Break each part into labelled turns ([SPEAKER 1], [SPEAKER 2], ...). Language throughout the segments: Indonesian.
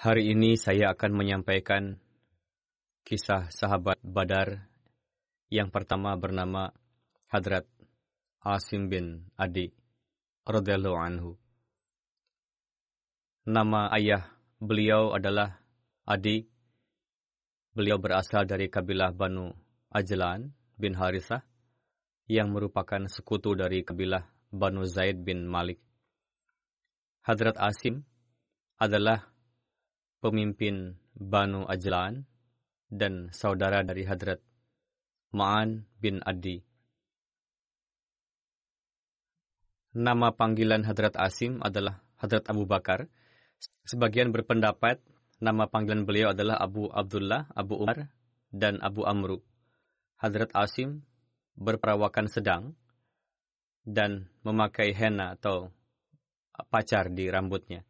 [SPEAKER 1] Hari ini saya akan menyampaikan kisah sahabat Badar yang pertama bernama Hadrat Asim bin Adi radhiyallahu anhu. Nama ayah beliau adalah Adi. Beliau berasal dari kabilah Banu Ajlan bin Harithah yang merupakan sekutu dari kabilah Banu Zaid bin Malik. Hadrat Asim adalah pemimpin Banu Ajlan dan saudara dari Hadrat Ma'an bin Adi. Nama panggilan Hadrat Asim adalah Hadrat Abu Bakar. Sebagian berpendapat nama panggilan beliau adalah Abu Abdullah, Abu Umar, dan Abu Amru. Hadrat Asim berperawakan sedang dan memakai henna atau pacar di rambutnya.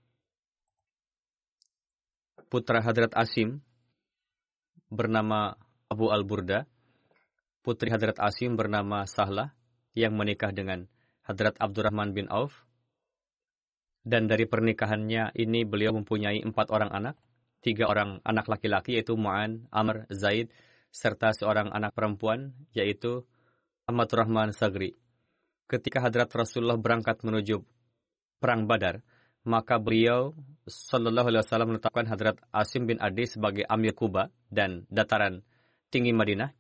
[SPEAKER 1] Putra Hadrat Asim bernama Abu Al-Burda. Putri Hadrat Asim bernama Sahlah yang menikah dengan Hadrat Abdurrahman bin Auf. Dan dari pernikahannya ini beliau mempunyai empat orang anak. Tiga orang anak laki-laki yaitu Mu'an, Amr, Zaid, serta seorang anak perempuan yaitu Ahmad Rahman Sagri. Ketika Hadrat Rasulullah berangkat menuju Perang Badar, maka beliau Sallallahu Alaihi Wasallam menetapkan Hadrat Asim bin Adi sebagai Amir Kuba dan dataran tinggi Madinah.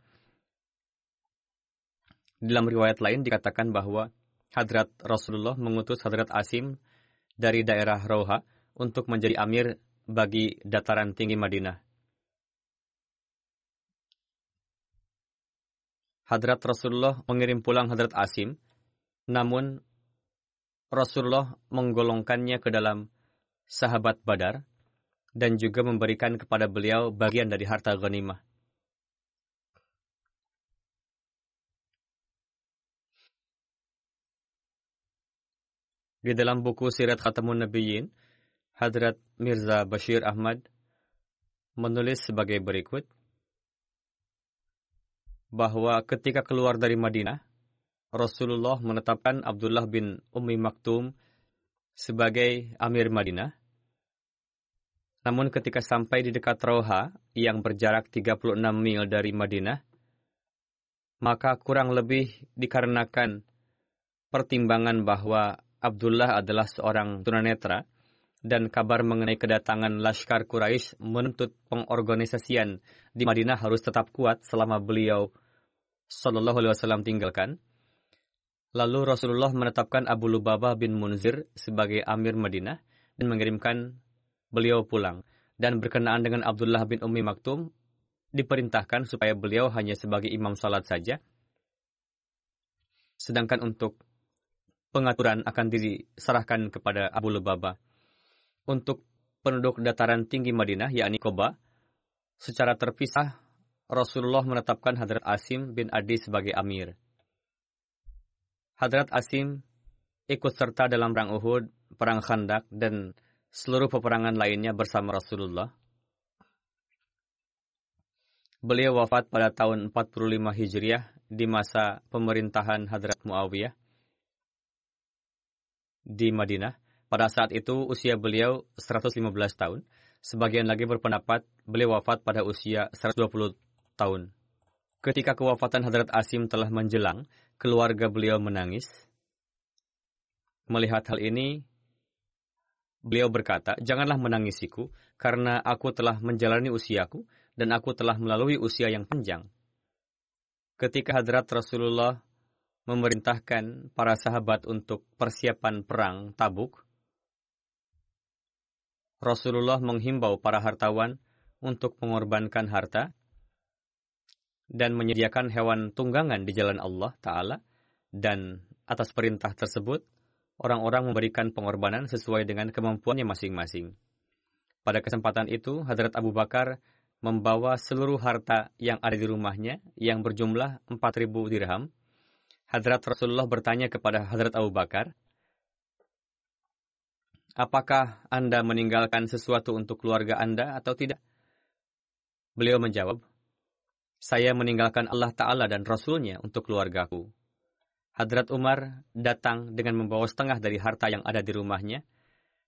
[SPEAKER 1] Dalam riwayat lain dikatakan bahwa Hadrat Rasulullah mengutus Hadrat Asim dari daerah Roha untuk menjadi amir bagi dataran tinggi Madinah. Hadrat Rasulullah mengirim pulang Hadrat Asim, namun Rasulullah menggolongkannya ke dalam sahabat Badar dan juga memberikan kepada beliau bagian dari harta ghanimah. Di dalam buku Sirat Khatamun Nabiyyin, Hadrat Mirza Bashir Ahmad menulis sebagai berikut bahwa ketika keluar dari Madinah, Rasulullah menetapkan Abdullah bin Ummi Maktum sebagai Amir Madinah. Namun ketika sampai di dekat Roha yang berjarak 36 mil dari Madinah, maka kurang lebih dikarenakan pertimbangan bahwa Abdullah adalah seorang tunanetra dan kabar mengenai kedatangan Laskar Quraisy menuntut pengorganisasian di Madinah harus tetap kuat selama beliau Shallallahu Alaihi Wasallam tinggalkan. Lalu Rasulullah menetapkan Abu Lubabah bin Munzir sebagai Amir Madinah dan mengirimkan beliau pulang. Dan berkenaan dengan Abdullah bin Ummi Maktum, diperintahkan supaya beliau hanya sebagai imam salat saja. Sedangkan untuk pengaturan akan diserahkan kepada Abu Lubabah. Untuk penduduk dataran tinggi Madinah, yakni Koba, secara terpisah Rasulullah menetapkan Hadrat Asim bin Adi sebagai amir. Hadrat Asim ikut serta dalam perang Uhud, perang Khandak, dan seluruh peperangan lainnya bersama Rasulullah. Beliau wafat pada tahun 45 Hijriah di masa pemerintahan Hadrat Muawiyah di Madinah. Pada saat itu usia beliau 115 tahun. Sebagian lagi berpendapat beliau wafat pada usia 120 tahun. Ketika kewafatan Hadrat Asim telah menjelang, keluarga beliau menangis. Melihat hal ini, beliau berkata, Janganlah menangisiku, karena aku telah menjalani usiaku, dan aku telah melalui usia yang panjang. Ketika Hadrat Rasulullah memerintahkan para sahabat untuk persiapan perang Tabuk, Rasulullah menghimbau para hartawan untuk mengorbankan harta dan menyediakan hewan tunggangan di jalan Allah Ta'ala, dan atas perintah tersebut, orang-orang memberikan pengorbanan sesuai dengan kemampuannya masing-masing. Pada kesempatan itu, Hadrat Abu Bakar membawa seluruh harta yang ada di rumahnya yang berjumlah 4.000 dirham. Hadrat Rasulullah bertanya kepada Hadrat Abu Bakar, Apakah Anda meninggalkan sesuatu untuk keluarga Anda atau tidak? Beliau menjawab, saya meninggalkan Allah Ta'ala dan Rasulnya untuk keluargaku. Hadrat Umar datang dengan membawa setengah dari harta yang ada di rumahnya.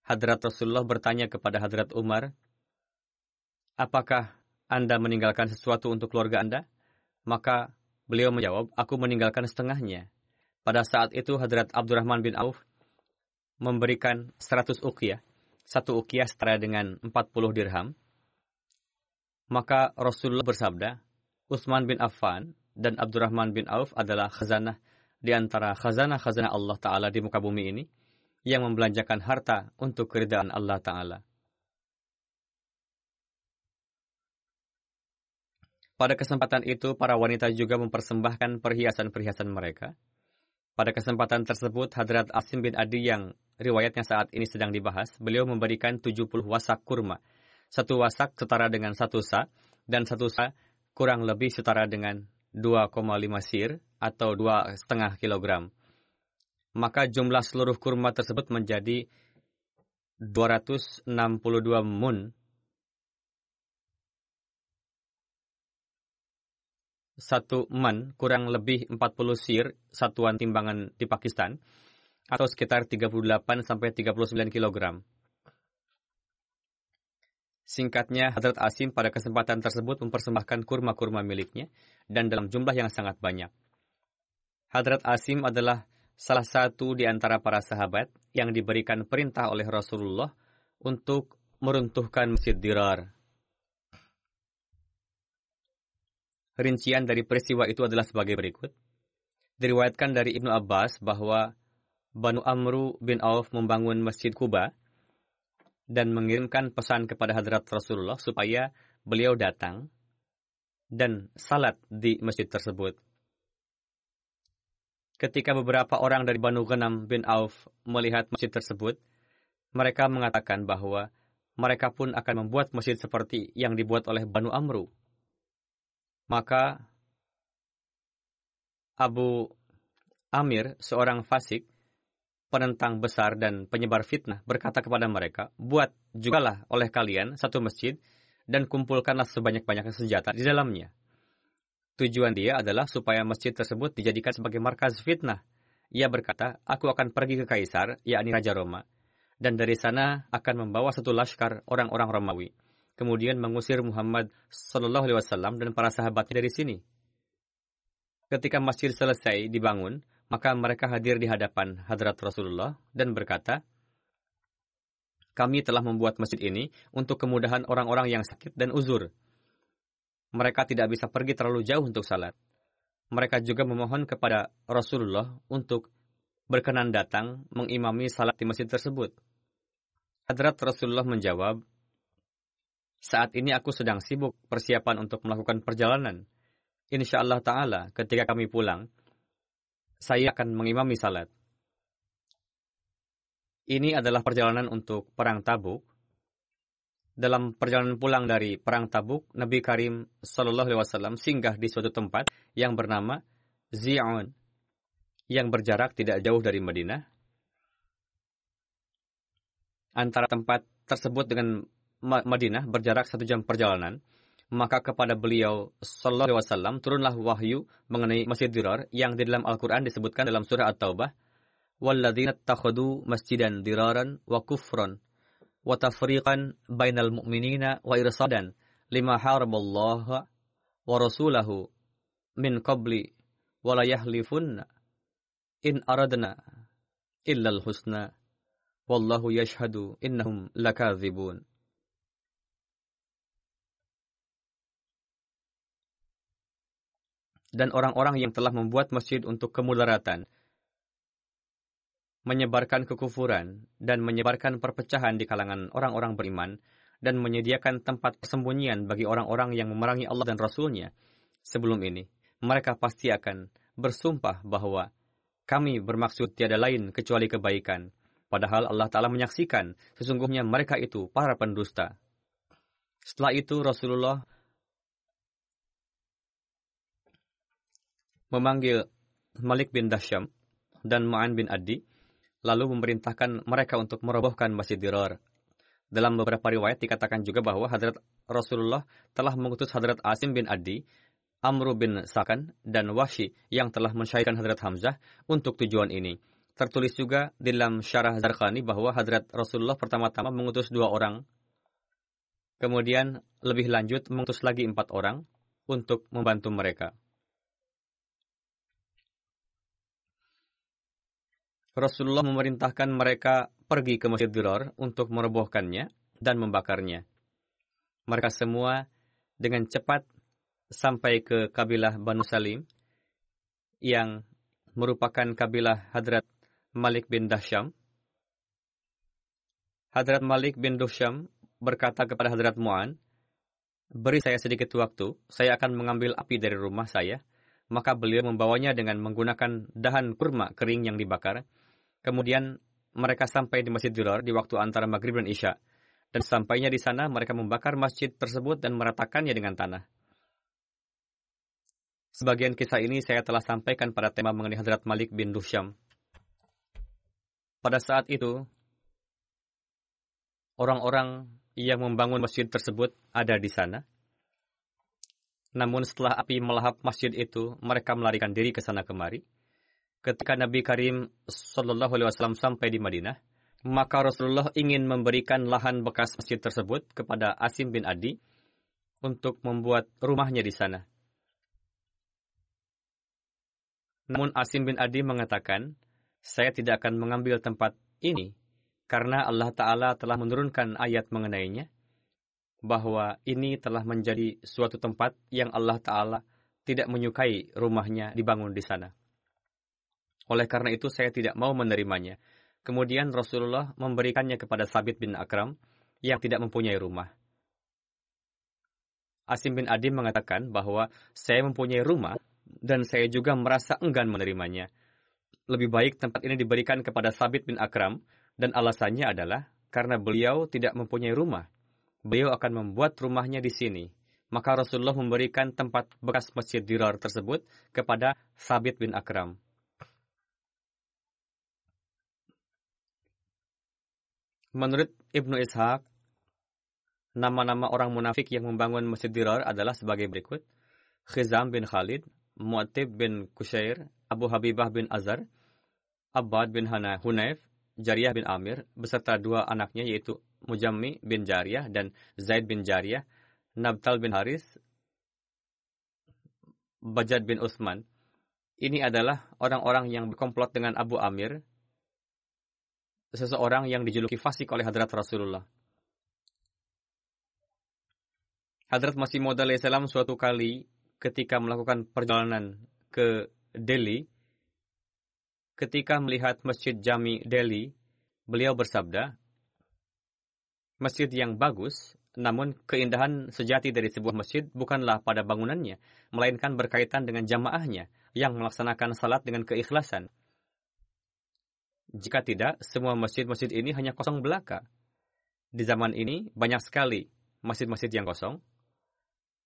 [SPEAKER 1] Hadrat Rasulullah bertanya kepada Hadrat Umar, Apakah Anda meninggalkan sesuatu untuk keluarga Anda? Maka beliau menjawab, Aku meninggalkan setengahnya. Pada saat itu Hadrat Abdurrahman bin Auf memberikan 100 uqiyah. Satu uqiyah setara dengan 40 dirham. Maka Rasulullah bersabda, Utsman bin Affan dan Abdurrahman bin Auf adalah khazanah di antara khazanah-khazanah Allah Ta'ala di muka bumi ini yang membelanjakan harta untuk keridaan Allah Ta'ala. Pada kesempatan itu, para wanita juga mempersembahkan perhiasan-perhiasan mereka. Pada kesempatan tersebut, Hadrat Asim bin Adi yang riwayatnya saat ini sedang dibahas, beliau memberikan 70 wasak kurma. Satu wasak setara dengan satu sa, dan satu sa kurang lebih setara dengan 2,5 sir atau 2,5 kilogram. Maka jumlah seluruh kurma tersebut menjadi 262 mun. Satu man kurang lebih 40 sir satuan timbangan di Pakistan atau sekitar 38 sampai 39 kilogram. Singkatnya, Hadrat Asim pada kesempatan tersebut mempersembahkan kurma-kurma miliknya dan dalam jumlah yang sangat banyak. Hadrat Asim adalah salah satu di antara para sahabat yang diberikan perintah oleh Rasulullah untuk meruntuhkan Masjid Dirar. Rincian dari peristiwa itu adalah sebagai berikut. Diriwayatkan dari Ibnu Abbas bahwa Banu Amru bin Auf membangun Masjid Kuba dan mengirimkan pesan kepada hadrat Rasulullah supaya beliau datang dan salat di masjid tersebut. Ketika beberapa orang dari Banu Ghanam bin Auf melihat masjid tersebut, mereka mengatakan bahwa mereka pun akan membuat masjid seperti yang dibuat oleh Banu Amru. Maka Abu Amir, seorang fasik, penentang besar dan penyebar fitnah berkata kepada mereka, buat jugalah oleh kalian satu masjid dan kumpulkanlah sebanyak-banyaknya senjata di dalamnya. Tujuan dia adalah supaya masjid tersebut dijadikan sebagai markas fitnah. Ia berkata, aku akan pergi ke Kaisar, yakni Raja Roma, dan dari sana akan membawa satu laskar orang-orang Romawi, kemudian mengusir Muhammad Sallallahu Alaihi Wasallam dan para sahabatnya dari sini. Ketika masjid selesai dibangun, maka mereka hadir di hadapan hadrat Rasulullah dan berkata, kami telah membuat masjid ini untuk kemudahan orang-orang yang sakit dan uzur. Mereka tidak bisa pergi terlalu jauh untuk salat. Mereka juga memohon kepada Rasulullah untuk berkenan datang mengimami salat di masjid tersebut. Hadrat Rasulullah menjawab, saat ini aku sedang sibuk persiapan untuk melakukan perjalanan. Insya Allah Ta'ala ketika kami pulang, saya akan mengimami salat. Ini adalah perjalanan untuk perang tabuk. dalam perjalanan pulang dari perang Tabuk, Nabi Karim Shallallahu Alaihi Wasallam singgah di suatu tempat yang bernama Zion, yang berjarak tidak jauh dari Madinah. Antara tempat tersebut dengan Madinah berjarak satu jam perjalanan. Maka kepada beliau Sallallahu Alaihi Wasallam turunlah wahyu mengenai Masjid Dirar yang di dalam Al-Quran disebutkan dalam surah At-Taubah. Walladzina takhadu masjidan diraran wa kufran wa tafriqan bainal mu'minina wa irsadan lima haraballah wa rasulahu min qabli wa la yahlifunna in aradna illa al-husna wallahu yashhadu innahum lakadzibun dan orang-orang yang telah membuat masjid untuk kemudaratan menyebarkan kekufuran dan menyebarkan perpecahan di kalangan orang-orang beriman dan menyediakan tempat persembunyian bagi orang-orang yang memerangi Allah dan Rasul-Nya. Sebelum ini, mereka pasti akan bersumpah bahwa kami bermaksud tiada lain kecuali kebaikan. Padahal Allah Ta'ala menyaksikan sesungguhnya mereka itu para pendusta. Setelah itu Rasulullah memanggil Malik bin Dasham dan Ma'an bin Adi lalu memerintahkan mereka untuk merobohkan Masjid Dirar. Dalam beberapa riwayat dikatakan juga bahwa Hadrat Rasulullah telah mengutus Hadrat Asim bin Adi, Amru bin Sakan, dan Washi yang telah mensyairkan Hadrat Hamzah untuk tujuan ini. Tertulis juga dalam syarah Zarqani bahwa Hadrat Rasulullah pertama-tama mengutus dua orang, kemudian lebih lanjut mengutus lagi empat orang untuk membantu mereka. Rasulullah memerintahkan mereka pergi ke Masjid Dirar untuk merobohkannya dan membakarnya. Mereka semua dengan cepat sampai ke kabilah Banu Salim yang merupakan kabilah Hadrat Malik bin Dasham. Hadrat Malik bin Dasham berkata kepada Hadrat Mu'an, Beri saya sedikit waktu, saya akan mengambil api dari rumah saya. Maka beliau membawanya dengan menggunakan dahan kurma kering yang dibakar, Kemudian mereka sampai di Masjid Dirar di waktu antara Maghrib dan Isya. Dan sampainya di sana, mereka membakar masjid tersebut dan meratakannya dengan tanah. Sebagian kisah ini saya telah sampaikan pada tema mengenai Hadrat Malik bin Dusham. Pada saat itu, orang-orang yang membangun masjid tersebut ada di sana. Namun setelah api melahap masjid itu, mereka melarikan diri ke sana kemari ketika Nabi Karim Shallallahu Alaihi Wasallam sampai di Madinah, maka Rasulullah ingin memberikan lahan bekas masjid tersebut kepada Asim bin Adi untuk membuat rumahnya di sana. Namun Asim bin Adi mengatakan, saya tidak akan mengambil tempat ini karena Allah Ta'ala telah menurunkan ayat mengenainya, bahwa ini telah menjadi suatu tempat yang Allah Ta'ala tidak menyukai rumahnya dibangun di sana. Oleh karena itu saya tidak mau menerimanya. Kemudian Rasulullah memberikannya kepada Sabit bin Akram yang tidak mempunyai rumah. Asim bin Adi mengatakan bahwa saya mempunyai rumah dan saya juga merasa enggan menerimanya. Lebih baik tempat ini diberikan kepada Sabit bin Akram dan alasannya adalah karena beliau tidak mempunyai rumah. Beliau akan membuat rumahnya di sini. Maka Rasulullah memberikan tempat bekas masjid Dirar tersebut kepada Sabit bin Akram. Menurut Ibnu Ishaq, nama-nama orang munafik yang membangun Masjid Dirar adalah sebagai berikut. Khizam bin Khalid, Mu'atib bin Kushair, Abu Habibah bin Azar, Abbad bin Hana Hunayf, Jariyah bin Amir, beserta dua anaknya yaitu Mujammi bin Jariyah dan Zaid bin Jariyah, Nabtal bin Haris, Bajad bin Utsman. Ini adalah orang-orang yang berkomplot dengan Abu Amir seseorang yang dijuluki fasik oleh Hadrat Rasulullah. Hadrat Masih Maud salam suatu kali ketika melakukan perjalanan ke Delhi, ketika melihat Masjid Jami Delhi, beliau bersabda, Masjid yang bagus, namun keindahan sejati dari sebuah masjid bukanlah pada bangunannya, melainkan berkaitan dengan jamaahnya yang melaksanakan salat dengan keikhlasan. Jika tidak, semua masjid-masjid ini hanya kosong belaka. Di zaman ini banyak sekali masjid-masjid yang kosong.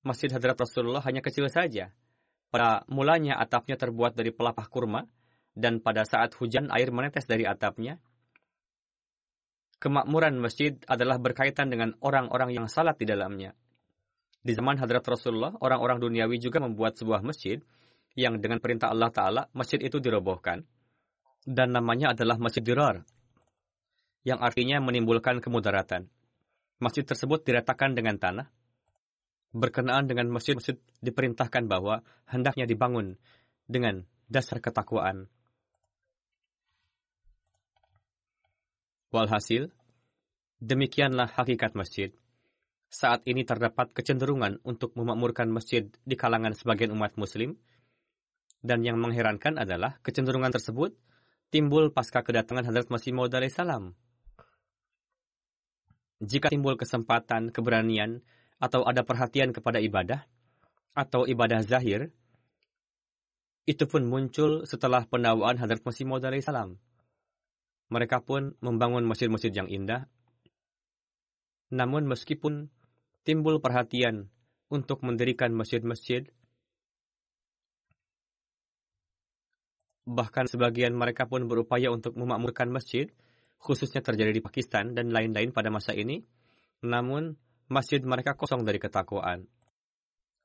[SPEAKER 1] Masjid Hadrat Rasulullah hanya kecil saja. Pada mulanya atapnya terbuat dari pelapah kurma, dan pada saat hujan air menetes dari atapnya. Kemakmuran masjid adalah berkaitan dengan orang-orang yang salat di dalamnya. Di zaman Hadrat Rasulullah, orang-orang duniawi juga membuat sebuah masjid yang dengan perintah Allah Ta'ala, masjid itu dirobohkan. Dan namanya adalah Masjid Dirar yang artinya menimbulkan kemudaratan. Masjid tersebut diratakan dengan tanah. Berkenaan dengan masjid-masjid diperintahkan bahwa hendaknya dibangun dengan dasar ketakwaan. Walhasil, demikianlah hakikat masjid. Saat ini terdapat kecenderungan untuk memakmurkan masjid di kalangan sebagian umat muslim, dan yang mengherankan adalah kecenderungan tersebut timbul pasca kedatangan Hadrat Masih Maud salam jika timbul kesempatan, keberanian, atau ada perhatian kepada ibadah, atau ibadah zahir, itu pun muncul setelah pendawaan Hadrat Masih Maud salam. Mereka pun membangun masjid-masjid yang indah. Namun meskipun timbul perhatian untuk mendirikan masjid-masjid, bahkan sebagian mereka pun berupaya untuk memakmurkan masjid, khususnya terjadi di Pakistan dan lain-lain pada masa ini, namun masjid mereka kosong dari ketakwaan.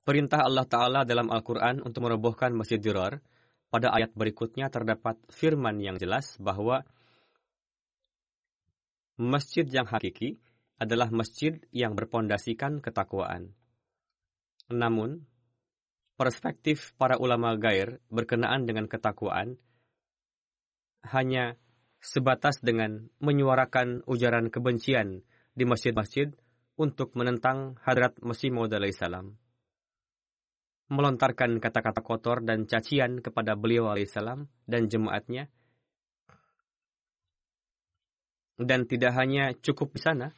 [SPEAKER 1] Perintah Allah Ta'ala dalam Al-Quran untuk merobohkan Masjid Dirar, pada ayat berikutnya terdapat firman yang jelas bahwa masjid yang hakiki adalah masjid yang berpondasikan ketakwaan. Namun, perspektif para ulama gair berkenaan dengan ketakwaan hanya sebatas dengan menyuarakan ujaran kebencian di masjid-masjid untuk menentang hadrat Masih Maud salam. Melontarkan kata-kata kotor dan cacian kepada beliau alaihissalam dan jemaatnya. Dan tidak hanya cukup di sana,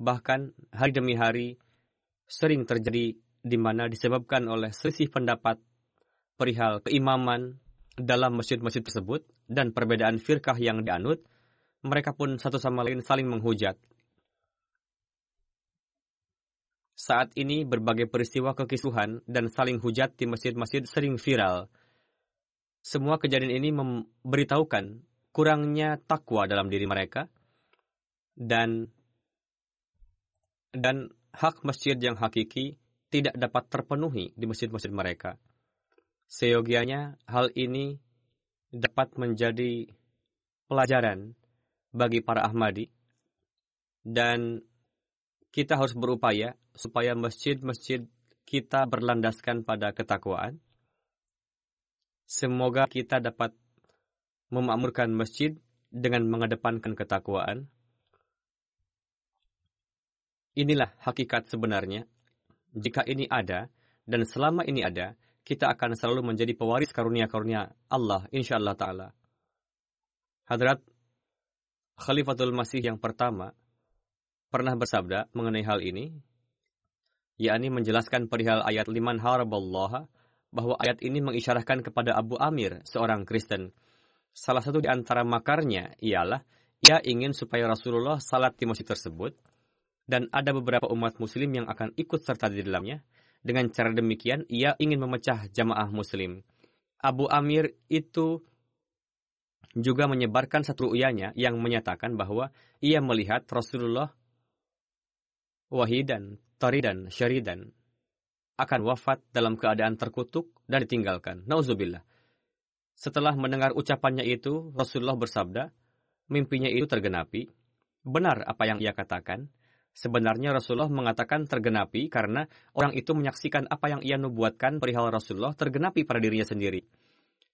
[SPEAKER 1] bahkan hari demi hari sering terjadi di mana disebabkan oleh selisih pendapat perihal keimaman dalam masjid-masjid tersebut dan perbedaan firkah yang dianut, mereka pun satu sama lain saling menghujat. Saat ini berbagai peristiwa kekisuhan dan saling hujat di masjid-masjid sering viral. Semua kejadian ini memberitahukan kurangnya takwa dalam diri mereka dan dan hak masjid yang hakiki tidak dapat terpenuhi di masjid-masjid mereka. Seyogianya hal ini dapat menjadi pelajaran bagi para Ahmadi dan kita harus berupaya supaya masjid-masjid kita berlandaskan pada ketakwaan. Semoga kita dapat memakmurkan masjid dengan mengedepankan ketakwaan. Inilah hakikat sebenarnya. Jika ini ada, dan selama ini ada, kita akan selalu menjadi pewaris karunia-karunia Allah insyaallah taala. Hadrat Khalifatul Masih yang pertama pernah bersabda mengenai hal ini, yakni menjelaskan perihal ayat liman haraballaha bahwa ayat ini mengisyarahkan kepada Abu Amir, seorang Kristen. Salah satu di antara makarnya ialah ia ingin supaya Rasulullah salat di masjid tersebut dan ada beberapa umat muslim yang akan ikut serta di dalamnya dengan cara demikian, ia ingin memecah jamaah muslim. Abu Amir itu juga menyebarkan satu uyanya yang menyatakan bahwa ia melihat Rasulullah wahidan, taridan, syaridan akan wafat dalam keadaan terkutuk dan ditinggalkan. Nauzubillah. Setelah mendengar ucapannya itu, Rasulullah bersabda, mimpinya itu tergenapi. Benar apa yang ia katakan, Sebenarnya Rasulullah mengatakan tergenapi karena orang itu menyaksikan apa yang ia nubuatkan perihal Rasulullah tergenapi pada dirinya sendiri.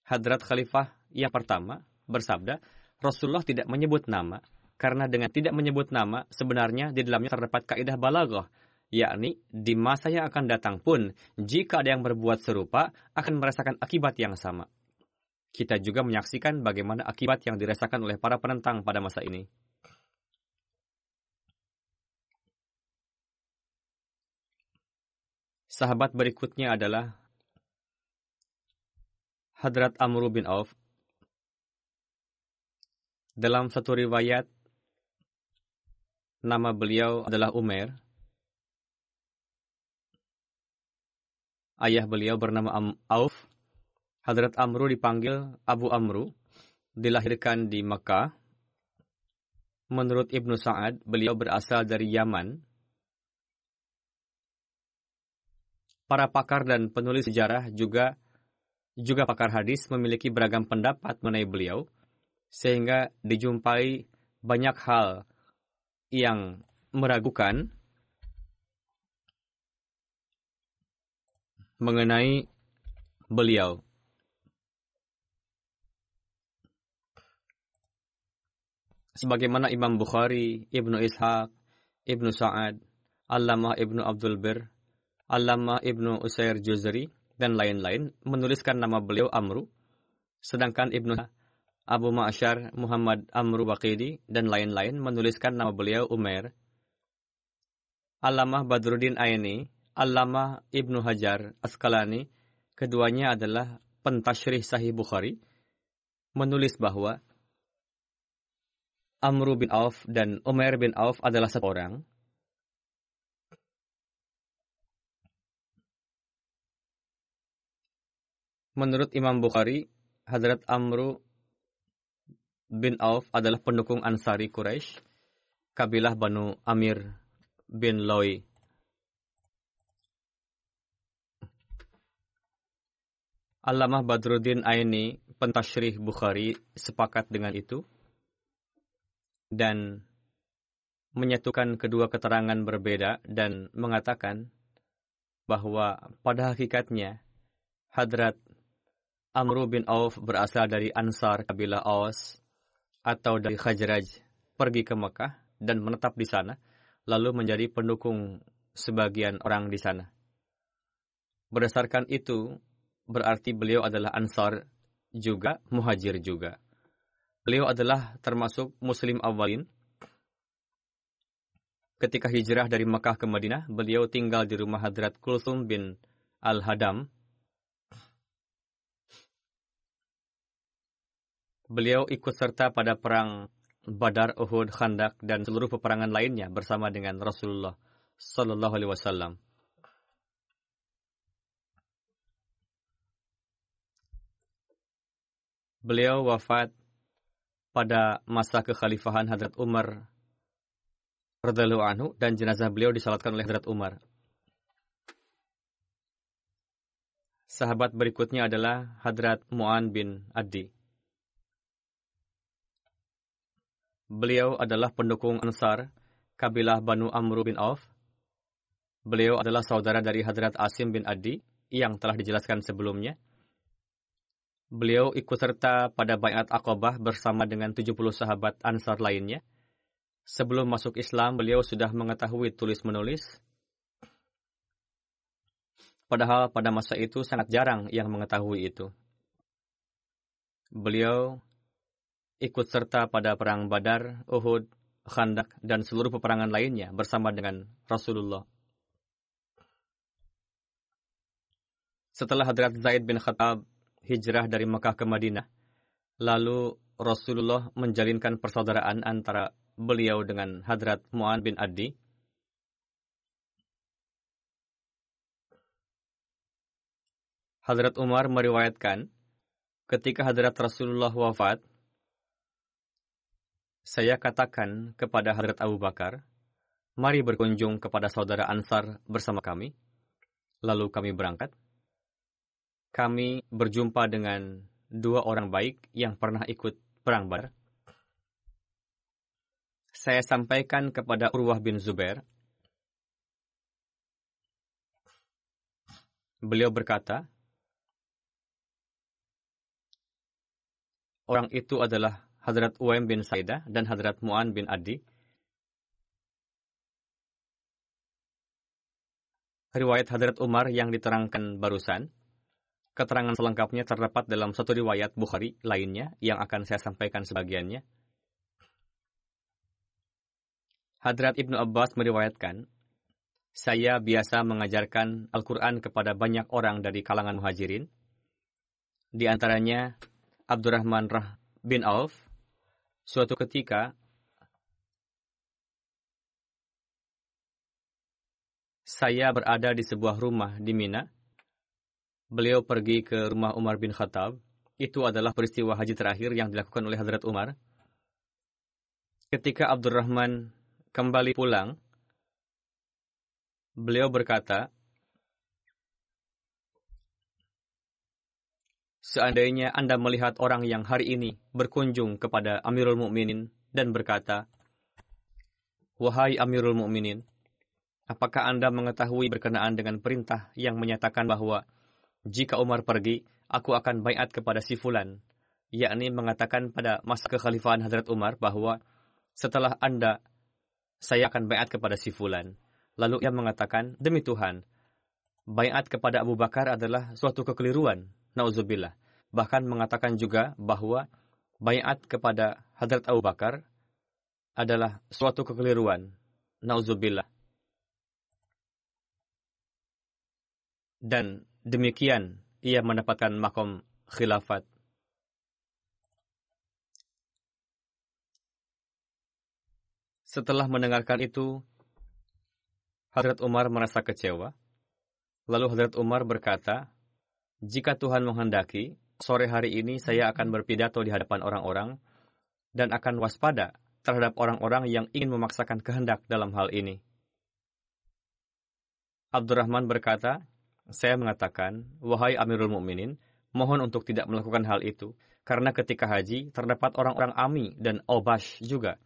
[SPEAKER 1] Hadrat Khalifah yang pertama bersabda, Rasulullah tidak menyebut nama, karena dengan tidak menyebut nama, sebenarnya di dalamnya terdapat kaidah balaghah, yakni di masa yang akan datang pun, jika ada yang berbuat serupa, akan merasakan akibat yang sama. Kita juga menyaksikan bagaimana akibat yang dirasakan oleh para penentang pada masa ini. Sahabat berikutnya adalah Hadrat Amr bin Auf. Dalam satu riwayat, Nama beliau adalah Umair. Ayah beliau bernama Am Auf. Hadrat Amru dipanggil Abu Amru. Dilahirkan di Makkah. Menurut Ibnu Sa'ad, beliau berasal dari Yaman. Para pakar dan penulis sejarah juga juga pakar hadis memiliki beragam pendapat mengenai beliau, sehingga dijumpai banyak hal yang meragukan mengenai beliau. Sebagaimana Imam Bukhari, Ibnu Ishaq, Ibnu Sa'ad, Allamah Ibnu Abdul Bir, Allamah Ibnu Usair Juzri, dan lain-lain menuliskan nama beliau Amru, sedangkan Ibnu Abu Ma'asyar, Muhammad Amru Waqidi, dan lain-lain menuliskan nama beliau Umair. Alamah Badruddin Aini, Alamah Ibnu Hajar Askalani, keduanya adalah pentasyrih Sahih Bukhari, menulis bahwa Amru bin Auf dan Umair bin Auf adalah seorang. Menurut Imam Bukhari, Hadrat Amru bin Auf adalah pendukung Ansari Quraisy, kabilah Banu Amir bin Loi. Alamah Badruddin Aini, pentasyrih Bukhari, sepakat dengan itu dan menyatukan kedua keterangan berbeda dan mengatakan bahwa pada hakikatnya Hadrat Amru bin Auf berasal dari Ansar kabilah Aus atau dari Khajraj pergi ke Mekah dan menetap di sana, lalu menjadi pendukung sebagian orang di sana. Berdasarkan itu, berarti beliau adalah Ansar juga, Muhajir juga. Beliau adalah termasuk Muslim awalin. Ketika hijrah dari Mekah ke Madinah, beliau tinggal di rumah Hadrat Kulsum bin Al-Hadam Beliau ikut serta pada perang Badar, Uhud, Khandak, dan seluruh peperangan lainnya bersama dengan Rasulullah Sallallahu Alaihi Wasallam. Beliau wafat pada masa kekhalifahan Hadrat Umar radhiyallahu anhu dan jenazah beliau disalatkan oleh Hadrat Umar. Sahabat berikutnya adalah Hadrat Mu'an bin Adi. Beliau adalah pendukung Ansar, kabilah Banu Amru bin Auf. Beliau adalah saudara dari Hadrat Asim bin Adi yang telah dijelaskan sebelumnya. Beliau ikut serta pada Bayat Aqobah bersama dengan 70 sahabat Ansar lainnya. Sebelum masuk Islam, beliau sudah mengetahui tulis-menulis. Padahal pada masa itu sangat jarang yang mengetahui itu. Beliau ikut serta pada perang Badar, Uhud, Khandak, dan seluruh peperangan lainnya bersama dengan Rasulullah. Setelah Hadrat Zaid bin Khattab hijrah dari Mekah ke Madinah, lalu Rasulullah menjalinkan persaudaraan antara beliau dengan Hadrat Mu'an bin Adi. Hadrat Umar meriwayatkan, ketika Hadrat Rasulullah wafat, saya katakan kepada Hadrat Abu Bakar, mari berkunjung kepada saudara Ansar bersama kami. Lalu kami berangkat. Kami berjumpa dengan dua orang baik yang pernah ikut perang Badar. Saya sampaikan kepada Urwah bin Zubair. Beliau berkata, orang itu adalah Hadrat Uwaim bin Saidah dan Hadrat Mu'an bin Adi. Riwayat Hadrat Umar yang diterangkan barusan, keterangan selengkapnya terdapat dalam satu riwayat Bukhari lainnya yang akan saya sampaikan sebagiannya. Hadrat Ibnu Abbas meriwayatkan, saya biasa mengajarkan Al-Quran kepada banyak orang dari kalangan muhajirin. Di antaranya Abdurrahman Rah bin Auf, Suatu ketika, saya berada di sebuah rumah di Mina. Beliau pergi ke rumah Umar bin Khattab. Itu adalah peristiwa haji terakhir yang dilakukan oleh Hadrat Umar. Ketika Abdurrahman kembali pulang, beliau berkata, Seandainya Anda melihat orang yang hari ini berkunjung kepada Amirul Mukminin dan berkata, Wahai Amirul Mukminin, apakah Anda mengetahui berkenaan dengan perintah yang menyatakan bahwa jika Umar pergi, aku akan bayat kepada si Fulan, yakni mengatakan pada masa kekhalifahan Hadrat Umar bahwa setelah Anda, saya akan bayat kepada si Fulan. Lalu ia mengatakan, demi Tuhan, bayat kepada Abu Bakar adalah suatu kekeliruan Nauzubillah. Bahkan mengatakan juga bahwa bayat kepada Hadrat Abu Bakar adalah suatu kekeliruan. Nauzubillah. Dan demikian ia mendapatkan makom khilafat. Setelah mendengarkan itu, Hadrat Umar merasa kecewa. Lalu Hadrat Umar berkata, jika Tuhan menghendaki, sore hari ini saya akan berpidato di hadapan orang-orang dan akan waspada terhadap orang-orang yang ingin memaksakan kehendak dalam hal ini. Abdurrahman berkata, saya mengatakan, wahai Amirul Mukminin, mohon untuk tidak melakukan hal itu, karena ketika haji terdapat orang-orang Ami dan Obash juga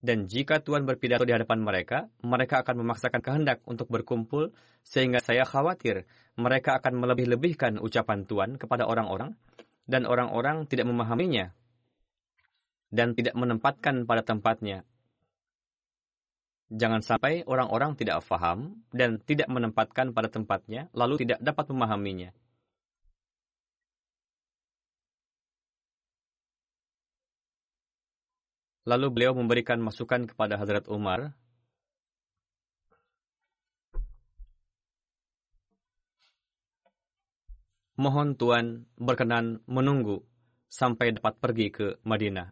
[SPEAKER 1] dan jika Tuhan berpidato di hadapan mereka, mereka akan memaksakan kehendak untuk berkumpul, sehingga saya khawatir mereka akan melebih-lebihkan ucapan Tuhan kepada orang-orang, dan orang-orang tidak memahaminya, dan tidak menempatkan pada tempatnya. Jangan sampai orang-orang tidak faham dan tidak menempatkan pada tempatnya, lalu tidak dapat memahaminya. Lalu beliau memberikan masukan kepada Hadrat Umar. Mohon Tuan berkenan menunggu sampai dapat pergi ke Madinah.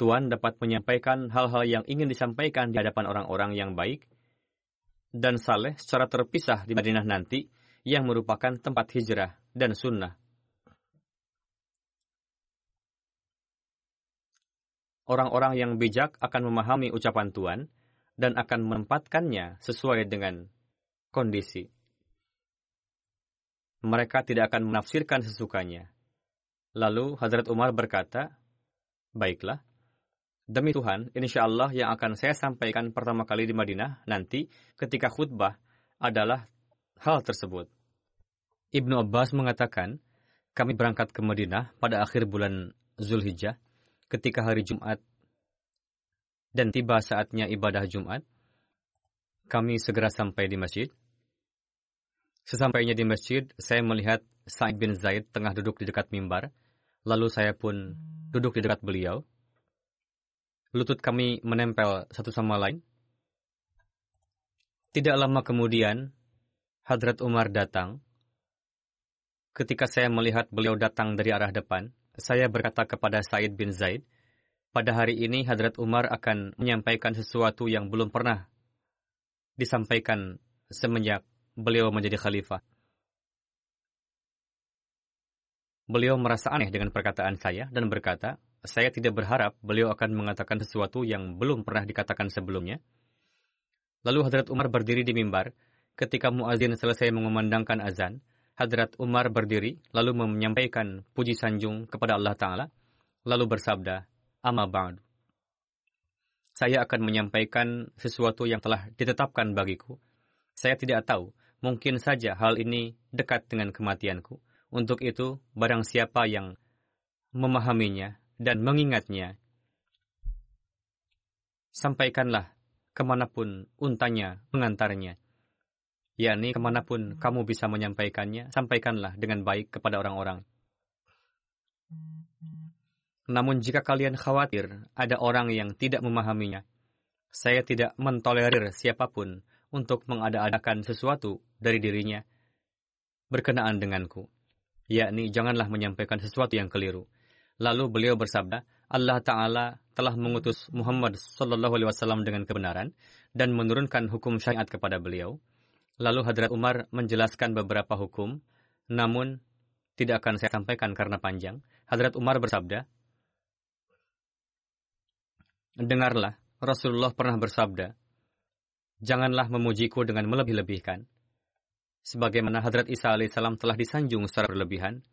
[SPEAKER 1] Tuan dapat menyampaikan hal-hal yang ingin disampaikan di hadapan orang-orang yang baik dan saleh secara terpisah di Madinah nanti yang merupakan tempat hijrah dan sunnah. Orang-orang yang bijak akan memahami ucapan Tuhan dan akan menempatkannya sesuai dengan kondisi. Mereka tidak akan menafsirkan sesukanya. Lalu Hazrat Umar berkata, Baiklah, demi Tuhan, insya Allah yang akan saya sampaikan pertama kali di Madinah nanti ketika khutbah adalah hal tersebut. Ibnu Abbas mengatakan, kami berangkat ke Madinah pada akhir bulan Zulhijjah ketika hari Jumat dan tiba saatnya ibadah Jumat, kami segera sampai di masjid. Sesampainya di masjid, saya melihat Sa'id bin Zaid tengah duduk di dekat mimbar, lalu saya pun duduk di dekat beliau. Lutut kami menempel satu sama lain. Tidak lama kemudian, Hadrat Umar datang. Ketika saya melihat beliau datang dari arah depan, saya berkata kepada Said bin Zaid, pada hari ini Hadrat Umar akan menyampaikan sesuatu yang belum pernah disampaikan semenjak beliau menjadi khalifah. Beliau merasa aneh dengan perkataan saya dan berkata, saya tidak berharap beliau akan mengatakan sesuatu yang belum pernah dikatakan sebelumnya. Lalu Hadrat Umar berdiri di mimbar. Ketika muazin selesai mengumandangkan azan, Hadrat Umar berdiri lalu menyampaikan puji sanjung kepada Allah Ta'ala, lalu bersabda, Amma ba'du. Saya akan menyampaikan sesuatu yang telah ditetapkan bagiku. Saya tidak tahu, mungkin saja hal ini dekat dengan kematianku. Untuk itu, barang siapa yang memahaminya dan mengingatnya, sampaikanlah ke mana pun untanya mengantarnya yakni ke mana pun kamu bisa menyampaikannya, sampaikanlah dengan baik kepada orang-orang. Namun jika kalian khawatir ada orang yang tidak memahaminya, saya tidak mentolerir siapa pun untuk mengada-adakan sesuatu dari dirinya berkenaan denganku, yakni janganlah menyampaikan sesuatu yang keliru. Lalu beliau bersabda, Allah Ta'ala telah mengutus Muhammad Sallallahu Alaihi Wasallam dengan kebenaran, dan menurunkan hukum syariat kepada beliau. Lalu Hadrat Umar menjelaskan beberapa hukum, namun tidak akan saya sampaikan karena panjang. Hadrat Umar bersabda, Dengarlah, Rasulullah pernah bersabda, Janganlah memujiku dengan melebih-lebihkan. Sebagaimana Hadrat Isa alaihissalam telah disanjung secara berlebihan,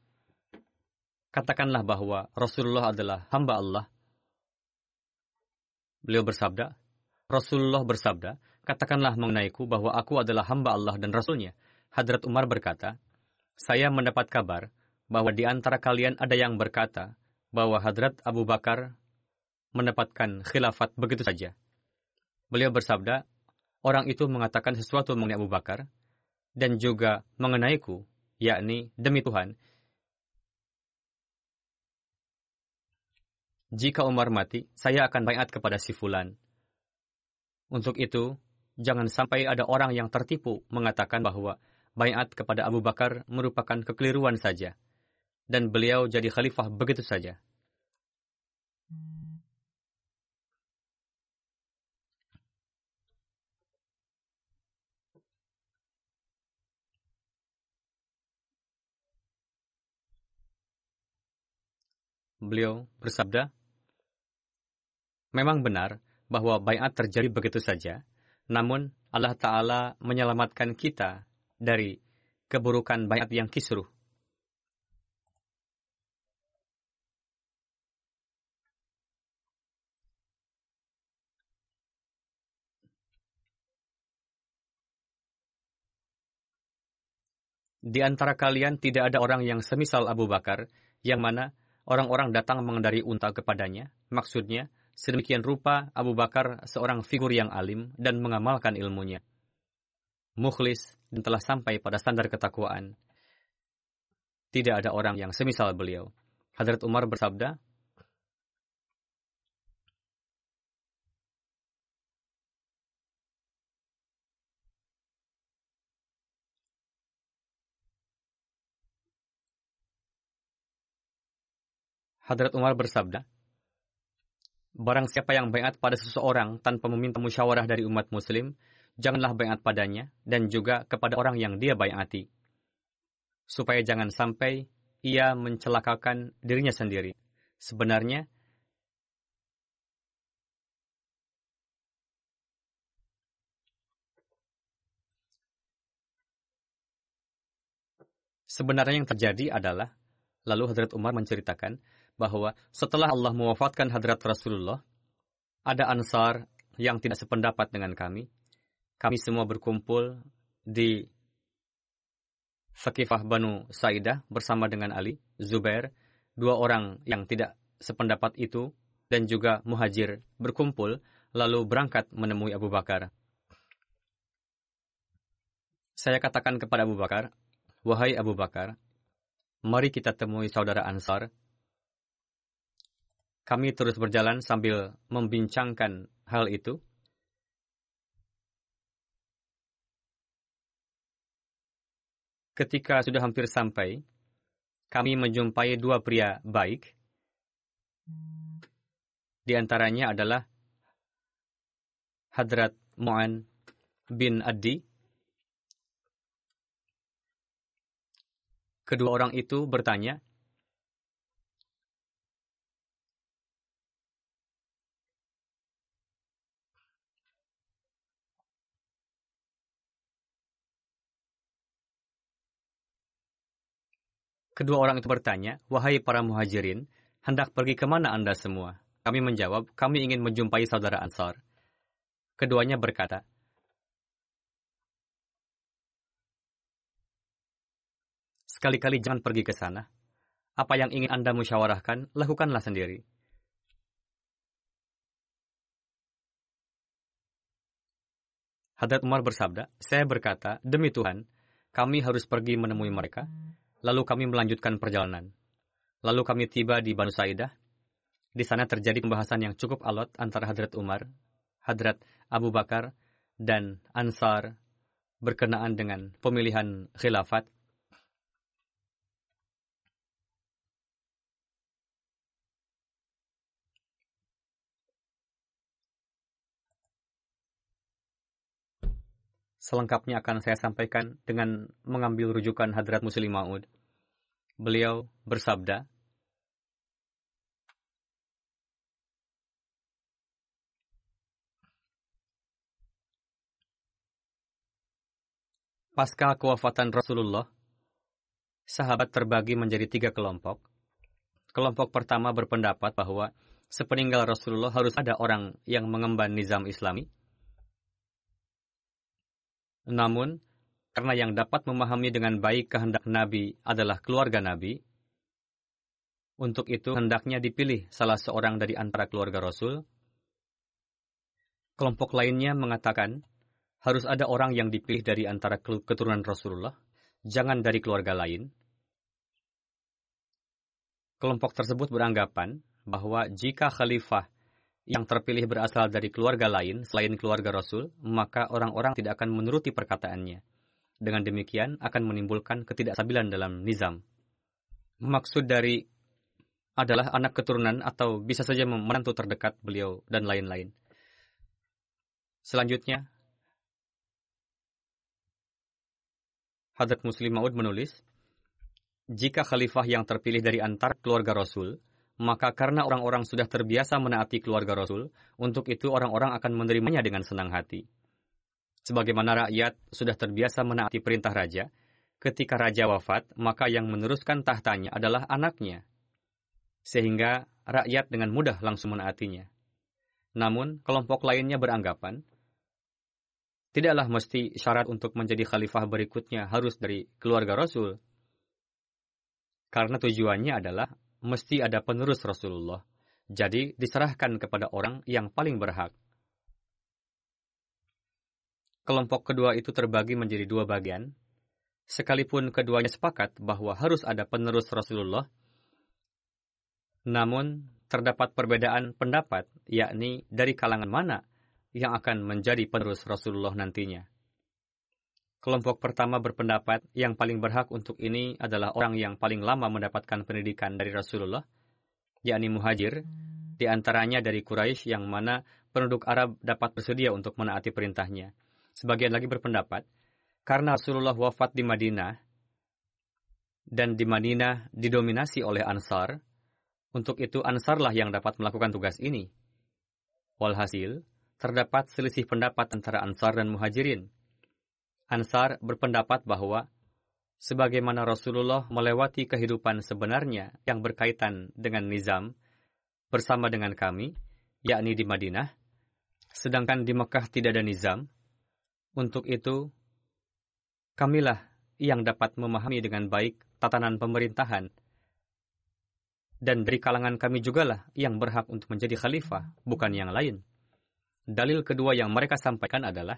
[SPEAKER 1] katakanlah bahwa Rasulullah adalah hamba Allah. Beliau bersabda, Rasulullah bersabda, katakanlah mengenaiku bahwa aku adalah hamba Allah dan Rasulnya. Hadrat Umar berkata, saya mendapat kabar bahwa di antara kalian ada yang berkata bahwa Hadrat Abu Bakar mendapatkan khilafat begitu saja. Beliau bersabda, orang itu mengatakan sesuatu mengenai Abu Bakar dan juga mengenaiku, yakni demi Tuhan, jika Umar mati, saya akan bayat kepada si Fulan. Untuk itu, jangan sampai ada orang yang tertipu mengatakan bahwa bayat kepada Abu Bakar merupakan kekeliruan saja, dan beliau jadi khalifah begitu saja. Beliau bersabda, Memang benar bahwa bayat terjadi begitu saja, namun Allah Ta'ala menyelamatkan kita dari keburukan bayat yang kisruh. Di antara kalian tidak ada orang yang semisal Abu Bakar, yang mana orang-orang datang mengendari unta kepadanya. Maksudnya, sedemikian rupa Abu Bakar seorang figur yang alim dan mengamalkan ilmunya. Mukhlis dan telah sampai pada standar ketakwaan. Tidak ada orang yang semisal beliau. Hadrat Umar bersabda, Hadrat Umar bersabda, Barang siapa yang bayat pada seseorang tanpa meminta musyawarah dari umat muslim, janganlah bayat padanya dan juga kepada orang yang dia bayati. Supaya jangan sampai ia mencelakakan dirinya sendiri. Sebenarnya, Sebenarnya yang terjadi adalah, lalu Hadrat Umar menceritakan, bahwa setelah Allah mewafatkan hadrat Rasulullah, ada ansar yang tidak sependapat dengan kami. Kami semua berkumpul di Fakifah Banu Saidah bersama dengan Ali, Zubair, dua orang yang tidak sependapat itu, dan juga muhajir berkumpul lalu berangkat menemui Abu Bakar. Saya katakan kepada Abu Bakar, Wahai Abu Bakar, mari kita temui saudara Ansar kami terus berjalan sambil membincangkan hal itu. Ketika sudah hampir sampai, kami menjumpai dua pria baik. Di antaranya adalah Hadrat Mu'an bin Adi. Kedua orang itu bertanya, Kedua orang itu bertanya, Wahai para muhajirin, hendak pergi ke mana anda semua? Kami menjawab, kami ingin menjumpai saudara Ansar. Keduanya berkata, Sekali-kali jangan pergi ke sana. Apa yang ingin Anda musyawarahkan, lakukanlah sendiri. Hadrat Umar bersabda, saya berkata, demi Tuhan, kami harus pergi menemui mereka, Lalu kami melanjutkan perjalanan. Lalu kami tiba di Banu Saidah. Di sana terjadi pembahasan yang cukup alot antara Hadrat Umar, Hadrat Abu Bakar, dan Ansar berkenaan dengan pemilihan khilafat. Selengkapnya akan saya sampaikan dengan mengambil rujukan Hadrat Muslim Maud. Beliau bersabda, Pasca kewafatan Rasulullah, sahabat terbagi menjadi tiga kelompok. Kelompok pertama berpendapat bahwa sepeninggal Rasulullah harus ada orang yang mengemban nizam Islami. Namun, karena yang dapat memahami dengan baik kehendak Nabi adalah keluarga Nabi, untuk itu hendaknya dipilih salah seorang dari antara keluarga Rasul. Kelompok lainnya mengatakan, harus ada orang yang dipilih dari antara keturunan Rasulullah, jangan dari keluarga lain. Kelompok tersebut beranggapan bahwa jika khalifah yang terpilih berasal dari keluarga lain selain keluarga Rasul, maka orang-orang tidak akan menuruti perkataannya. Dengan demikian akan menimbulkan ketidakstabilan dalam nizam. Maksud dari adalah anak keturunan atau bisa saja menantu terdekat beliau dan lain-lain. Selanjutnya, Hadrat Muslim Maud menulis, jika khalifah yang terpilih dari antar keluarga Rasul, maka karena orang-orang sudah terbiasa menaati keluarga Rasul, untuk itu orang-orang akan menerimanya dengan senang hati. Sebagaimana rakyat sudah terbiasa menaati perintah raja, ketika raja wafat, maka yang meneruskan tahtanya adalah anaknya. Sehingga rakyat dengan mudah langsung menaatinya. Namun, kelompok lainnya beranggapan, Tidaklah mesti syarat untuk menjadi khalifah berikutnya harus dari keluarga Rasul. Karena tujuannya adalah mesti ada penerus Rasulullah. Jadi diserahkan kepada orang yang paling berhak. Kelompok kedua itu terbagi menjadi dua bagian. Sekalipun keduanya sepakat bahwa harus ada penerus Rasulullah, namun terdapat perbedaan pendapat, yakni dari kalangan mana yang akan menjadi penerus Rasulullah nantinya. Kelompok pertama berpendapat yang paling berhak untuk ini adalah orang yang paling lama mendapatkan pendidikan dari Rasulullah, yakni muhajir, di antaranya dari Quraisy yang mana penduduk Arab dapat bersedia untuk menaati perintahnya. Sebagian lagi berpendapat, karena Rasulullah wafat di Madinah, dan di Madinah didominasi oleh Ansar, untuk itu Ansarlah yang dapat melakukan tugas ini. Walhasil, terdapat selisih pendapat antara Ansar dan Muhajirin. Ansar berpendapat bahwa sebagaimana Rasulullah melewati kehidupan sebenarnya yang berkaitan dengan nizam bersama dengan kami, yakni di Madinah, sedangkan di Mekah tidak ada nizam. Untuk itu, kamilah yang dapat memahami dengan baik tatanan pemerintahan. Dan dari kalangan kami jugalah yang berhak untuk menjadi khalifah, bukan yang lain. Dalil kedua yang mereka sampaikan adalah,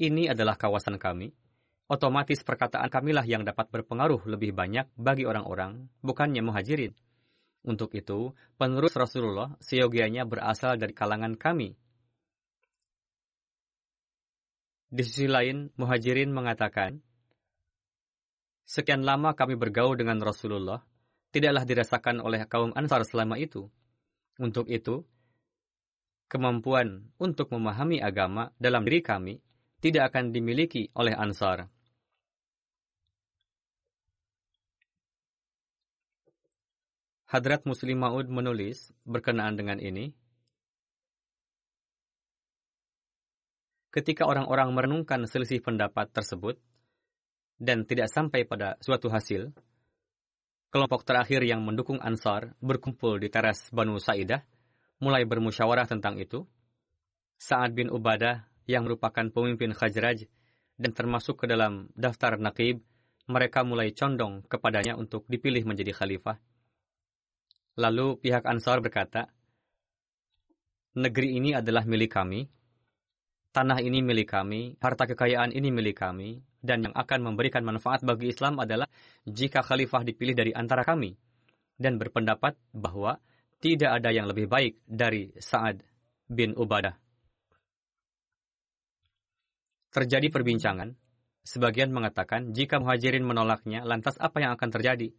[SPEAKER 1] ini adalah kawasan kami, otomatis perkataan kamilah yang dapat berpengaruh lebih banyak bagi orang-orang, bukannya muhajirin. Untuk itu, penerus Rasulullah seyogianya berasal dari kalangan kami. Di sisi lain, muhajirin mengatakan, Sekian lama kami bergaul dengan Rasulullah, tidaklah dirasakan oleh kaum Ansar selama itu. Untuk itu, kemampuan untuk memahami agama dalam diri kami tidak akan dimiliki oleh Ansar. Hadrat Muslim Maud menulis berkenaan dengan ini, Ketika orang-orang merenungkan selisih pendapat tersebut dan tidak sampai pada suatu hasil, kelompok terakhir yang mendukung Ansar berkumpul di teras Banu Sa'idah mulai bermusyawarah tentang itu. Sa'ad bin Ubadah yang merupakan pemimpin Khajraj dan termasuk ke dalam daftar Naqib, mereka mulai condong kepadanya untuk dipilih menjadi khalifah. Lalu pihak Ansar berkata, Negeri ini adalah milik kami, tanah ini milik kami, harta kekayaan ini milik kami, dan yang akan memberikan manfaat bagi Islam adalah jika khalifah dipilih dari antara kami, dan berpendapat bahwa tidak ada yang lebih baik dari Sa'ad bin Ubadah. Terjadi perbincangan. Sebagian mengatakan, jika muhajirin menolaknya, lantas apa yang akan terjadi?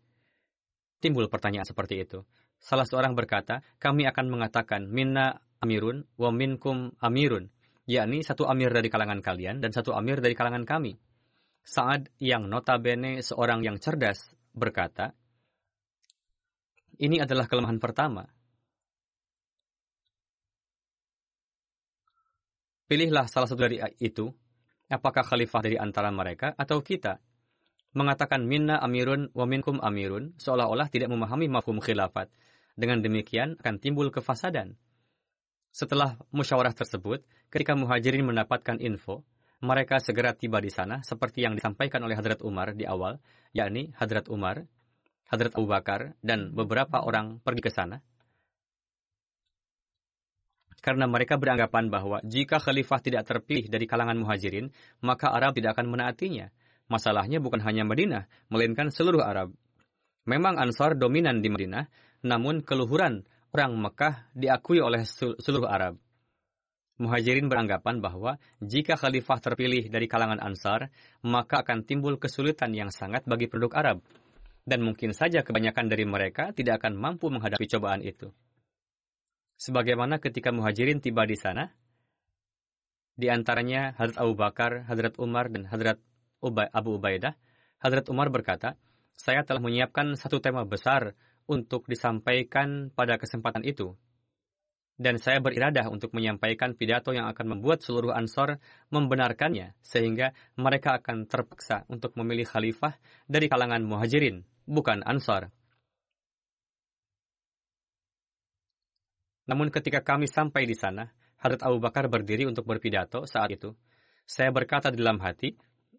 [SPEAKER 1] Timbul pertanyaan seperti itu. Salah seorang berkata, kami akan mengatakan, minna amirun wa minkum amirun, yakni satu amir dari kalangan kalian dan satu amir dari kalangan kami. Saat yang notabene seorang yang cerdas berkata, ini adalah kelemahan pertama. Pilihlah salah satu dari itu, apakah khalifah dari antara mereka atau kita. Mengatakan minna amirun wa minkum amirun, seolah-olah tidak memahami mafhum khilafat. Dengan demikian akan timbul kefasadan. Setelah musyawarah tersebut, ketika muhajirin mendapatkan info, mereka segera tiba di sana seperti yang disampaikan oleh Hadrat Umar di awal, yakni Hadrat Umar Hadrat Abu Bakar dan beberapa orang pergi ke sana. Karena mereka beranggapan bahwa jika khalifah tidak terpilih dari kalangan muhajirin, maka Arab tidak akan menaatinya. Masalahnya bukan hanya Madinah, melainkan seluruh Arab. Memang Ansar dominan di Madinah, namun keluhuran orang Mekah diakui oleh seluruh Arab. Muhajirin beranggapan bahwa jika khalifah terpilih dari kalangan Ansar, maka akan timbul kesulitan yang sangat bagi penduduk Arab dan mungkin saja kebanyakan dari mereka tidak akan mampu menghadapi cobaan itu. Sebagaimana ketika muhajirin tiba di sana, di antaranya Hadrat Abu Bakar, Hadrat Umar, dan Hadrat Abu Ubaidah, Hadrat Umar berkata, saya telah menyiapkan satu tema besar untuk disampaikan pada kesempatan itu. Dan saya beriradah untuk menyampaikan pidato yang akan membuat seluruh ansor membenarkannya, sehingga mereka akan terpaksa untuk memilih khalifah dari kalangan muhajirin bukan Ansar. Namun ketika kami sampai di sana, Hadrat Abu Bakar berdiri untuk berpidato saat itu. Saya berkata di dalam hati,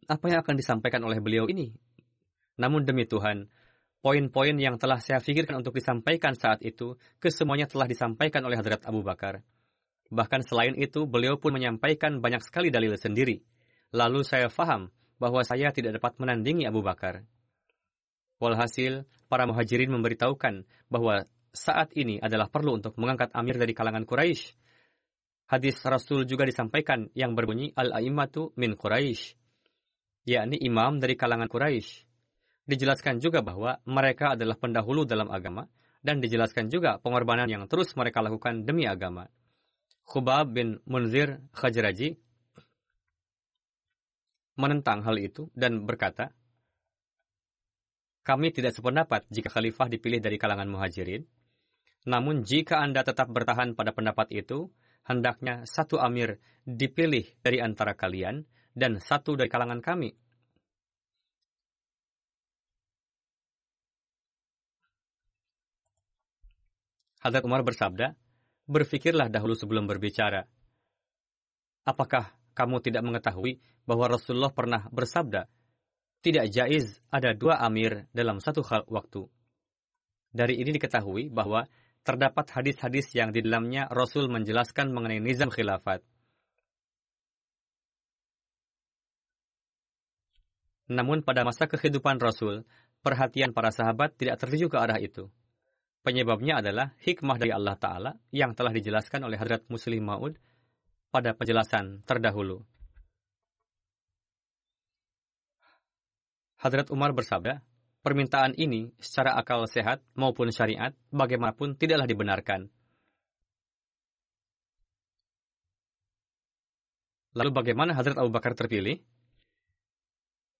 [SPEAKER 1] apa yang akan disampaikan oleh beliau ini? Namun demi Tuhan, poin-poin yang telah saya pikirkan untuk disampaikan saat itu, kesemuanya telah disampaikan oleh Hadrat Abu Bakar. Bahkan selain itu, beliau pun menyampaikan banyak sekali dalil sendiri. Lalu saya faham bahwa saya tidak dapat menandingi Abu Bakar. Walhasil, para muhajirin memberitahukan bahwa saat ini adalah perlu untuk mengangkat amir dari kalangan Quraisy. Hadis Rasul juga disampaikan yang berbunyi Al-A'immatu min Quraisy, yakni imam dari kalangan Quraisy. Dijelaskan juga bahwa mereka adalah pendahulu dalam agama dan dijelaskan juga pengorbanan yang terus mereka lakukan demi agama. Khubab bin Munzir Khajraji menentang hal itu dan berkata, kami tidak sependapat jika khalifah dipilih dari kalangan muhajirin. Namun jika Anda tetap bertahan pada pendapat itu, hendaknya satu amir dipilih dari antara kalian dan satu dari kalangan kami. Hadrat Umar bersabda, berfikirlah dahulu sebelum berbicara. Apakah kamu tidak mengetahui bahwa Rasulullah pernah bersabda, tidak jaiz ada dua amir dalam satu hal waktu. Dari ini diketahui bahwa terdapat hadis-hadis yang di dalamnya Rasul menjelaskan mengenai nizam khilafat. Namun pada masa kehidupan Rasul, perhatian para sahabat tidak tertuju ke arah itu. Penyebabnya adalah hikmah dari Allah Ta'ala yang telah dijelaskan oleh Hadrat Muslim Ma'ud pada penjelasan terdahulu. Hadrat Umar bersabda, permintaan ini secara akal sehat maupun syariat bagaimanapun tidaklah dibenarkan. Lalu bagaimana Hadrat Abu Bakar terpilih?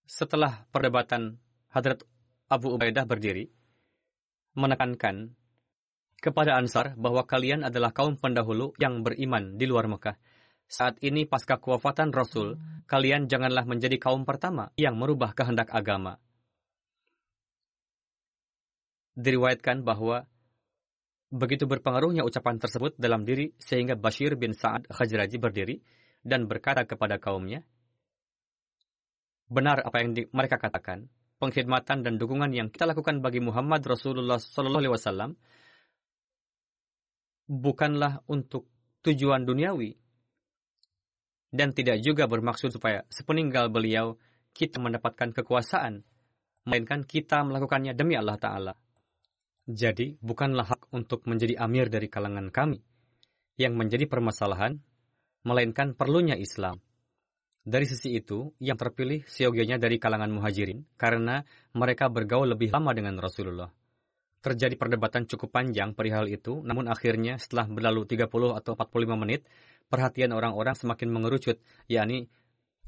[SPEAKER 1] Setelah perdebatan Hadrat Abu Ubaidah berdiri, menekankan kepada Ansar bahwa kalian adalah kaum pendahulu yang beriman di luar Mekah saat ini pasca kewafatan Rasul, kalian janganlah menjadi kaum pertama yang merubah kehendak agama. Diriwayatkan bahwa begitu berpengaruhnya ucapan tersebut dalam diri sehingga Bashir bin Sa'ad Khajraji berdiri dan berkata kepada kaumnya, Benar apa yang di, mereka katakan, pengkhidmatan dan dukungan yang kita lakukan bagi Muhammad Rasulullah SAW bukanlah untuk tujuan duniawi, dan tidak juga bermaksud supaya sepeninggal beliau kita mendapatkan kekuasaan, melainkan kita melakukannya demi Allah Ta'ala. Jadi, bukanlah hak untuk menjadi amir dari kalangan kami yang menjadi permasalahan, melainkan perlunya Islam. Dari sisi itu, yang terpilih seyogianya dari kalangan muhajirin karena mereka bergaul lebih lama dengan Rasulullah. Terjadi perdebatan cukup panjang perihal itu, namun akhirnya setelah berlalu 30 atau 45 menit, perhatian orang-orang semakin mengerucut, yakni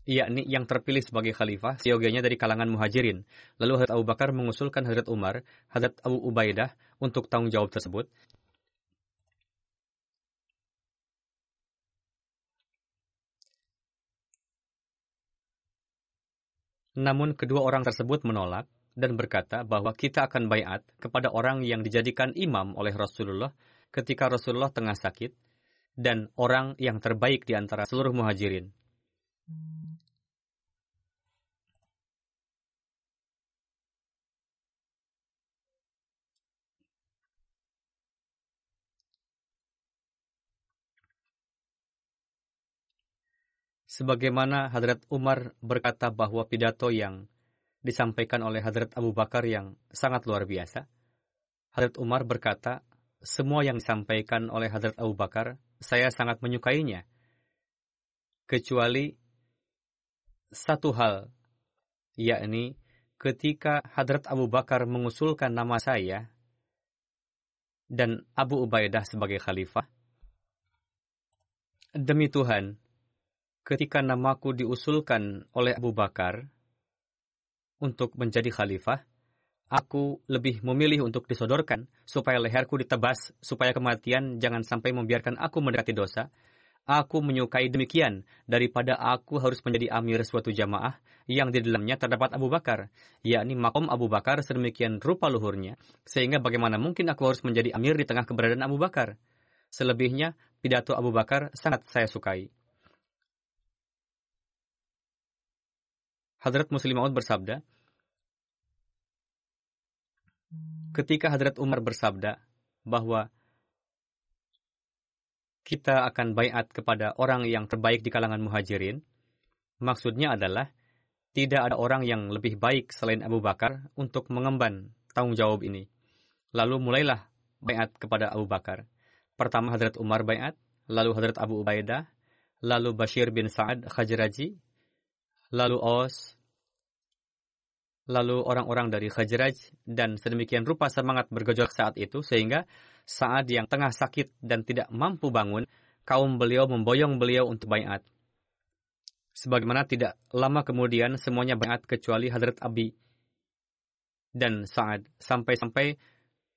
[SPEAKER 1] yakni yang terpilih sebagai khalifah, seyogianya dari kalangan muhajirin. Lalu Hadrat Abu Bakar mengusulkan Hadrat Umar, Hadrat Abu Ubaidah untuk tanggung jawab tersebut. Namun kedua orang tersebut menolak dan berkata bahwa kita akan bayat kepada orang yang dijadikan imam oleh Rasulullah ketika Rasulullah tengah sakit dan orang yang terbaik di antara seluruh muhajirin. Sebagaimana Hadrat Umar berkata bahwa pidato yang disampaikan oleh Hadrat Abu Bakar yang sangat luar biasa. Hadrat Umar berkata, semua yang disampaikan oleh Hadrat Abu Bakar, saya sangat menyukainya. Kecuali satu hal, yakni ketika Hadrat Abu Bakar mengusulkan nama saya dan Abu Ubaidah sebagai khalifah. Demi Tuhan, ketika namaku diusulkan oleh Abu Bakar, untuk menjadi khalifah, aku lebih memilih untuk disodorkan supaya leherku ditebas, supaya kematian jangan sampai membiarkan aku mendekati dosa. Aku menyukai demikian daripada aku harus menjadi amir suatu jamaah yang di dalamnya terdapat Abu Bakar, yakni makom Abu Bakar sedemikian rupa luhurnya, sehingga bagaimana mungkin aku harus menjadi amir di tengah keberadaan Abu Bakar. Selebihnya, pidato Abu Bakar sangat saya sukai. Hadrat Muslim Maud bersabda, ketika Hadrat Umar bersabda bahwa kita akan bayat kepada orang yang terbaik di kalangan muhajirin, maksudnya adalah tidak ada orang yang lebih baik selain Abu Bakar untuk mengemban tanggung jawab ini. Lalu mulailah bayat kepada Abu Bakar. Pertama Hadrat Umar bayat, lalu Hadrat Abu Ubaidah, lalu Bashir bin Sa'ad Khajraji, lalu Os, lalu orang-orang dari Khajraj dan sedemikian rupa semangat bergejolak saat itu sehingga saat yang tengah sakit dan tidak mampu bangun, kaum beliau memboyong beliau untuk bayat. Sebagaimana tidak lama kemudian semuanya bayat kecuali Hadrat Abi dan Sa'ad. Sampai-sampai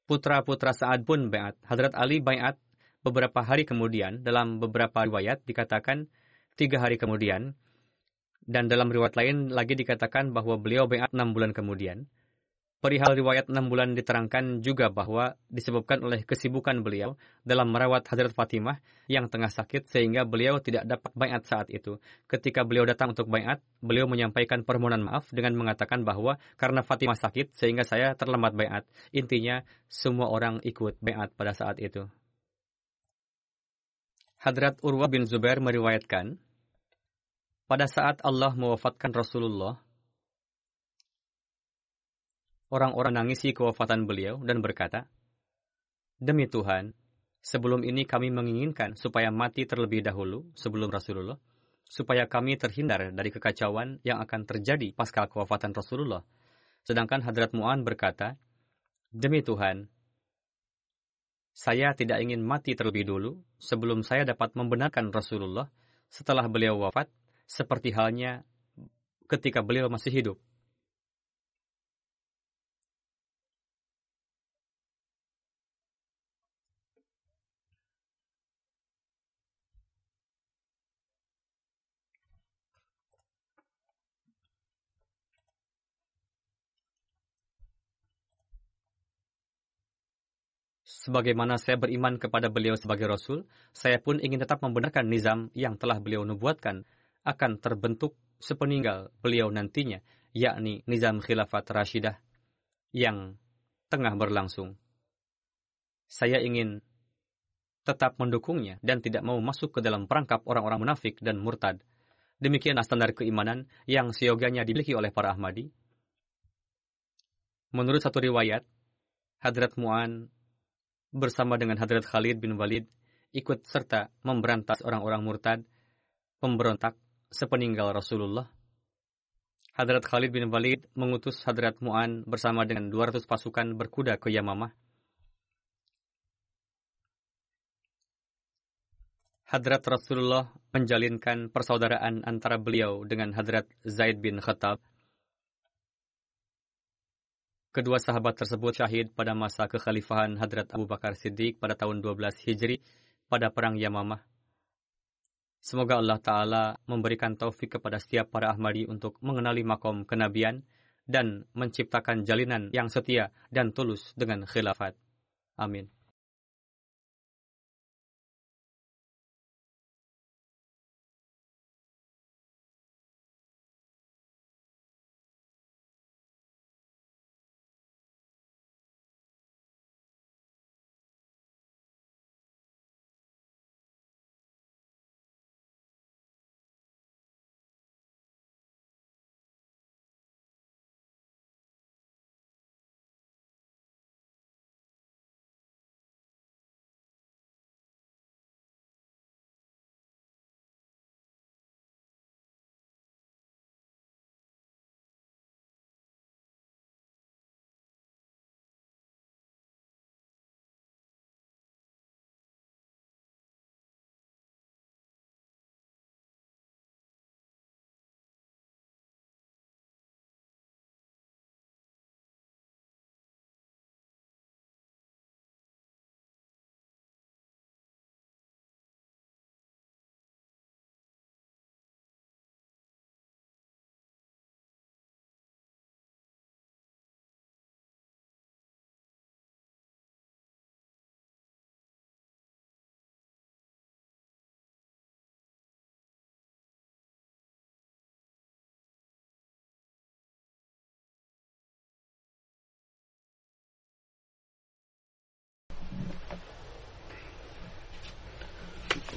[SPEAKER 1] putra-putra Sa'ad pun bayat. Hadrat Ali bayat beberapa hari kemudian dalam beberapa riwayat dikatakan tiga hari kemudian dan dalam riwayat lain lagi dikatakan bahwa beliau bayat enam bulan kemudian. Perihal riwayat enam bulan diterangkan juga bahwa disebabkan oleh kesibukan beliau dalam merawat Hadrat Fatimah yang tengah sakit sehingga beliau tidak dapat bayat saat itu. Ketika beliau datang untuk bayat, beliau menyampaikan permohonan maaf dengan mengatakan bahwa karena Fatimah sakit sehingga saya terlambat bayat. Intinya, semua orang ikut bayat pada saat itu. Hadrat Urwa bin Zubair meriwayatkan, pada saat Allah mewafatkan Rasulullah, orang-orang nangisi kewafatan beliau dan berkata, Demi Tuhan, sebelum ini kami menginginkan supaya mati terlebih dahulu sebelum Rasulullah, supaya kami terhindar dari kekacauan yang akan terjadi pasca kewafatan Rasulullah. Sedangkan Hadrat Mu'an berkata, Demi Tuhan, saya tidak ingin mati terlebih dulu sebelum saya dapat membenarkan Rasulullah setelah beliau wafat seperti halnya ketika beliau masih hidup. Sebagaimana saya beriman kepada beliau sebagai Rasul, saya pun ingin tetap membenarkan nizam yang telah beliau nubuatkan akan terbentuk sepeninggal beliau nantinya, yakni Nizam Khilafat Rashidah yang tengah berlangsung. Saya ingin tetap mendukungnya dan tidak mau masuk ke dalam perangkap orang-orang munafik dan murtad. Demikianlah standar keimanan yang seyogianya dimiliki oleh para Ahmadi. Menurut satu riwayat, Hadrat Mu'an bersama dengan Hadrat Khalid bin Walid ikut serta memberantas orang-orang murtad, pemberontak, sepeninggal Rasulullah. Hadrat Khalid bin Walid mengutus Hadrat Mu'an bersama dengan 200 pasukan berkuda ke Yamamah. Hadrat Rasulullah menjalinkan persaudaraan antara beliau dengan Hadrat Zaid bin Khattab. Kedua sahabat tersebut syahid pada masa kekhalifahan Hadrat Abu Bakar Siddiq pada tahun 12 Hijri pada Perang Yamamah. Semoga Allah Ta'ala memberikan taufik kepada setiap para Ahmadi untuk mengenali makom kenabian dan menciptakan jalinan yang setia dan tulus dengan khilafat. Amin.